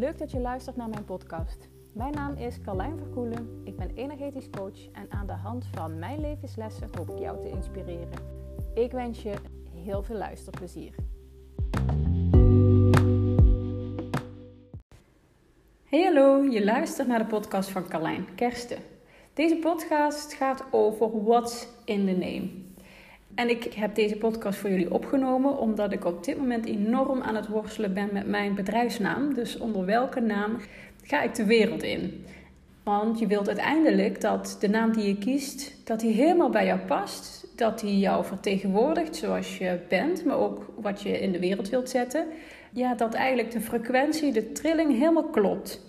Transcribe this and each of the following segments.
Leuk dat je luistert naar mijn podcast. Mijn naam is Carlijn Verkoelen. Ik ben energetisch coach en aan de hand van mijn levenslessen hoop ik jou te inspireren. Ik wens je heel veel luisterplezier. Hey hallo, je luistert naar de podcast van Carlijn Kersten. Deze podcast gaat over What's in the Name. En ik heb deze podcast voor jullie opgenomen omdat ik op dit moment enorm aan het worstelen ben met mijn bedrijfsnaam. Dus onder welke naam ga ik de wereld in? Want je wilt uiteindelijk dat de naam die je kiest, dat die helemaal bij jou past. Dat die jou vertegenwoordigt zoals je bent, maar ook wat je in de wereld wilt zetten. Ja, dat eigenlijk de frequentie, de trilling helemaal klopt.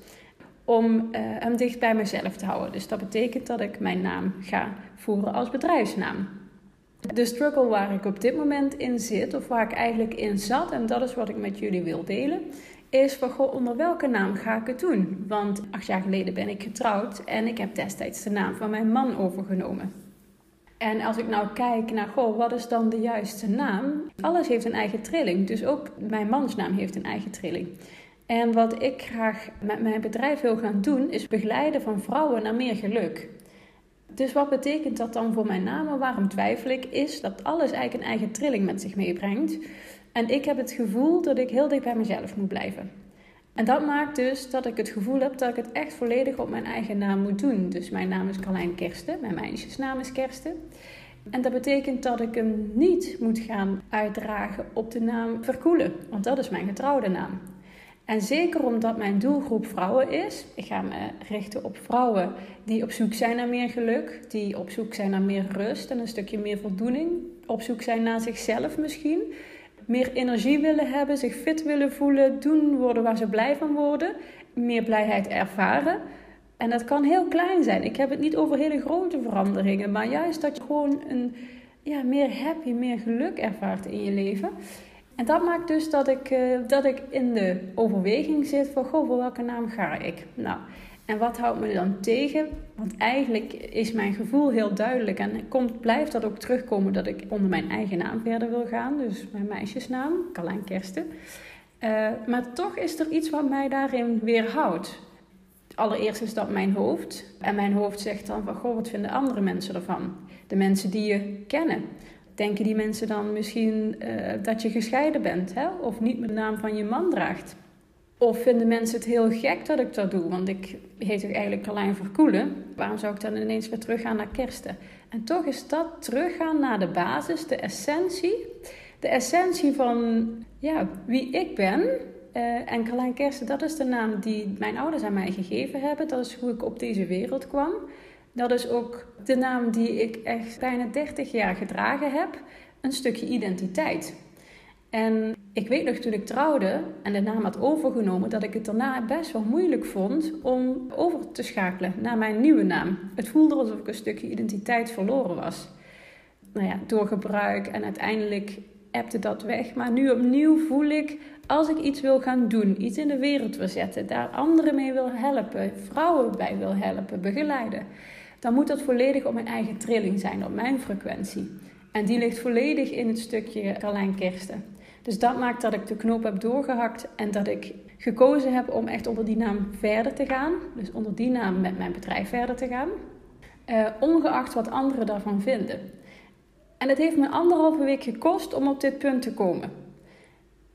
Om uh, hem dicht bij mezelf te houden. Dus dat betekent dat ik mijn naam ga voeren als bedrijfsnaam. De struggle waar ik op dit moment in zit, of waar ik eigenlijk in zat, en dat is wat ik met jullie wil delen, is van goh, onder welke naam ga ik het doen? Want acht jaar geleden ben ik getrouwd en ik heb destijds de naam van mijn man overgenomen. En als ik nou kijk naar, goh, wat is dan de juiste naam? Alles heeft een eigen trilling, dus ook mijn mansnaam heeft een eigen trilling. En wat ik graag met mijn bedrijf wil gaan doen, is begeleiden van vrouwen naar meer geluk. Dus wat betekent dat dan voor mijn naam? Waarom twijfel ik? Is dat alles eigenlijk een eigen trilling met zich meebrengt. En ik heb het gevoel dat ik heel dicht bij mezelf moet blijven. En dat maakt dus dat ik het gevoel heb dat ik het echt volledig op mijn eigen naam moet doen. Dus mijn naam is Carlijn Kersten, mijn meisjesnaam is Kersten. En dat betekent dat ik hem niet moet gaan uitdragen op de naam Verkoelen, want dat is mijn getrouwde naam. En zeker omdat mijn doelgroep vrouwen is, ik ga me richten op vrouwen die op zoek zijn naar meer geluk, die op zoek zijn naar meer rust en een stukje meer voldoening, op zoek zijn naar zichzelf misschien, meer energie willen hebben, zich fit willen voelen, doen worden waar ze blij van worden, meer blijheid ervaren. En dat kan heel klein zijn. Ik heb het niet over hele grote veranderingen, maar juist dat je gewoon een ja, meer happy, meer geluk ervaart in je leven. En dat maakt dus dat ik, uh, dat ik in de overweging zit van, goh, voor welke naam ga ik? Nou, en wat houdt me dan tegen? Want eigenlijk is mijn gevoel heel duidelijk en komt, blijft dat ook terugkomen dat ik onder mijn eigen naam verder wil gaan. Dus mijn meisjesnaam, Carlijn Kersten. Uh, maar toch is er iets wat mij daarin weerhoudt. Allereerst is dat mijn hoofd. En mijn hoofd zegt dan van, goh, wat vinden andere mensen ervan? De mensen die je kennen denken die mensen dan misschien uh, dat je gescheiden bent hè? of niet met de naam van je man draagt? Of vinden mensen het heel gek dat ik dat doe? Want ik heet toch eigenlijk Carlijn Verkoelen. Waarom zou ik dan ineens weer teruggaan naar Kersten? En toch is dat teruggaan naar de basis, de essentie. De essentie van ja, wie ik ben. Uh, en Carlijn Kersten, dat is de naam die mijn ouders aan mij gegeven hebben. Dat is hoe ik op deze wereld kwam. Dat is ook de naam die ik echt bijna 30 jaar gedragen heb. Een stukje identiteit. En ik weet nog toen ik trouwde en de naam had overgenomen, dat ik het daarna best wel moeilijk vond om over te schakelen naar mijn nieuwe naam. Het voelde alsof ik een stukje identiteit verloren was. Nou ja, door gebruik en uiteindelijk ebde dat weg. Maar nu opnieuw voel ik, als ik iets wil gaan doen, iets in de wereld wil zetten, daar anderen mee wil helpen, vrouwen bij wil helpen, begeleiden dan moet dat volledig op mijn eigen trilling zijn, op mijn frequentie. En die ligt volledig in het stukje Carlijn Kersten. Dus dat maakt dat ik de knoop heb doorgehakt en dat ik gekozen heb om echt onder die naam verder te gaan. Dus onder die naam met mijn bedrijf verder te gaan. Uh, ongeacht wat anderen daarvan vinden. En het heeft me anderhalve week gekost om op dit punt te komen.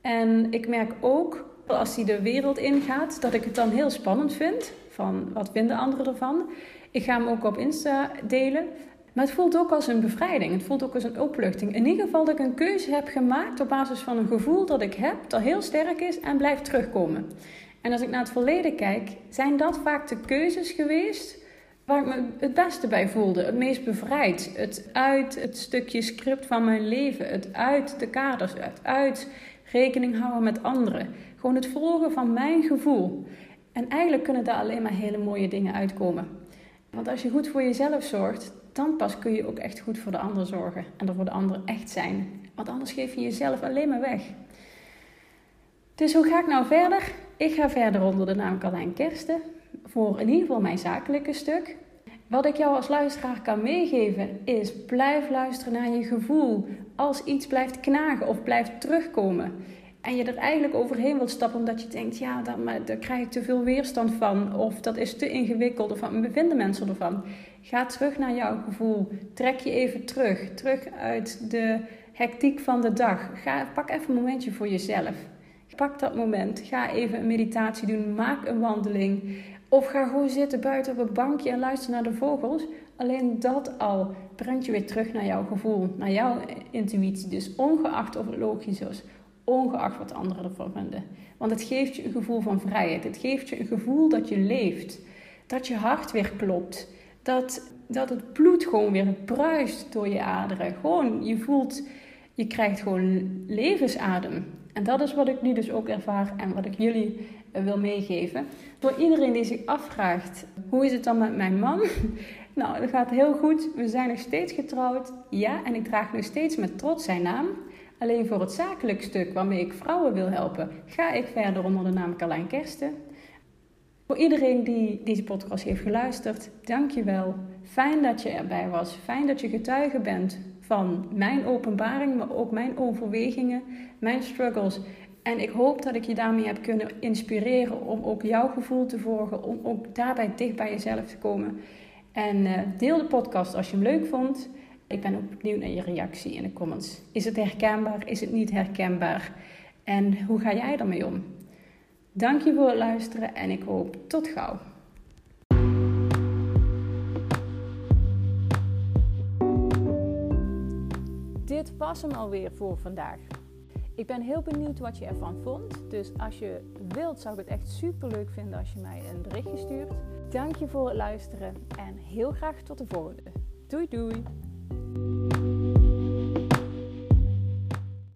En ik merk ook, als hij de wereld ingaat, dat ik het dan heel spannend vind. Van wat vinden anderen ervan? Ik ga hem ook op Insta delen. Maar het voelt ook als een bevrijding. Het voelt ook als een opluchting. In ieder geval dat ik een keuze heb gemaakt op basis van een gevoel dat ik heb, dat heel sterk is en blijft terugkomen. En als ik naar het verleden kijk, zijn dat vaak de keuzes geweest waar ik me het beste bij voelde. Het meest bevrijd. Het uit het stukje script van mijn leven. Het uit de kaders. Het uit rekening houden met anderen. Gewoon het volgen van mijn gevoel. En eigenlijk kunnen daar alleen maar hele mooie dingen uitkomen. Want als je goed voor jezelf zorgt, dan pas kun je ook echt goed voor de ander zorgen. En er voor de ander echt zijn. Want anders geef je jezelf alleen maar weg. Dus hoe ga ik nou verder? Ik ga verder onder de naam Carlijn Kersten. Voor in ieder geval mijn zakelijke stuk. Wat ik jou als luisteraar kan meegeven is: blijf luisteren naar je gevoel. Als iets blijft knagen of blijft terugkomen. En je er eigenlijk overheen wilt stappen omdat je denkt, ja, daar, daar krijg ik te veel weerstand van, of dat is te ingewikkeld, of wat vinden mensen ervan? Ga terug naar jouw gevoel. Trek je even terug, terug uit de hectiek van de dag. Ga, pak even een momentje voor jezelf. Pak dat moment. Ga even een meditatie doen. Maak een wandeling. Of ga gewoon zitten buiten op een bankje en luister naar de vogels. Alleen dat al brengt je weer terug naar jouw gevoel, naar jouw intuïtie. Dus ongeacht of het logisch is, ongeacht wat anderen ervan vinden. Want het geeft je een gevoel van vrijheid. Het geeft je een gevoel dat je leeft. Dat je hart weer klopt. Dat, dat het bloed gewoon weer bruist door je aderen. Gewoon, je voelt, je krijgt gewoon levensadem. En dat is wat ik nu dus ook ervaar en wat ik jullie eh, wil meegeven. Voor iedereen die zich afvraagt, hoe is het dan met mijn man? Nou, dat gaat heel goed. We zijn nog steeds getrouwd. Ja, en ik draag nog steeds met trots zijn naam. Alleen voor het zakelijk stuk waarmee ik vrouwen wil helpen, ga ik verder onder de naam Carlijn Kersten. Voor iedereen die deze podcast heeft geluisterd, dankjewel. Fijn dat je erbij was. Fijn dat je getuige bent van mijn openbaring, maar ook mijn overwegingen, mijn struggles. En ik hoop dat ik je daarmee heb kunnen inspireren om ook jouw gevoel te volgen, om ook daarbij dicht bij jezelf te komen. En uh, deel de podcast als je hem leuk vond. Ik ben ook benieuwd naar je reactie in de comments. Is het herkenbaar? Is het niet herkenbaar? En hoe ga jij ermee om? Dank je voor het luisteren en ik hoop tot gauw. Dit was hem alweer voor vandaag. Ik ben heel benieuwd wat je ervan vond. Dus als je wilt, zou ik het echt super leuk vinden als je mij een berichtje stuurt. Dank je voor het luisteren en heel graag tot de volgende. Doei doei!